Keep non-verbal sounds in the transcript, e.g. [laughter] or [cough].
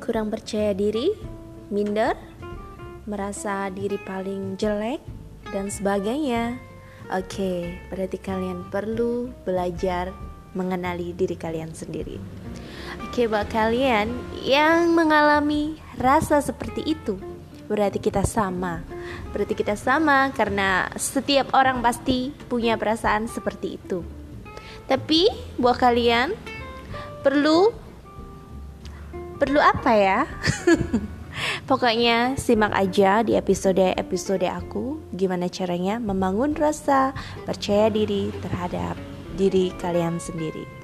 kurang percaya diri, minder, merasa diri paling jelek, dan sebagainya. Oke, berarti kalian perlu belajar mengenali diri kalian sendiri. Oke, buat kalian yang mengalami rasa seperti itu, berarti kita sama. Berarti kita sama karena setiap orang pasti punya perasaan seperti itu. Tapi buat kalian perlu perlu apa ya? [laughs] Pokoknya simak aja di episode-episode aku gimana caranya membangun rasa percaya diri terhadap diri kalian sendiri.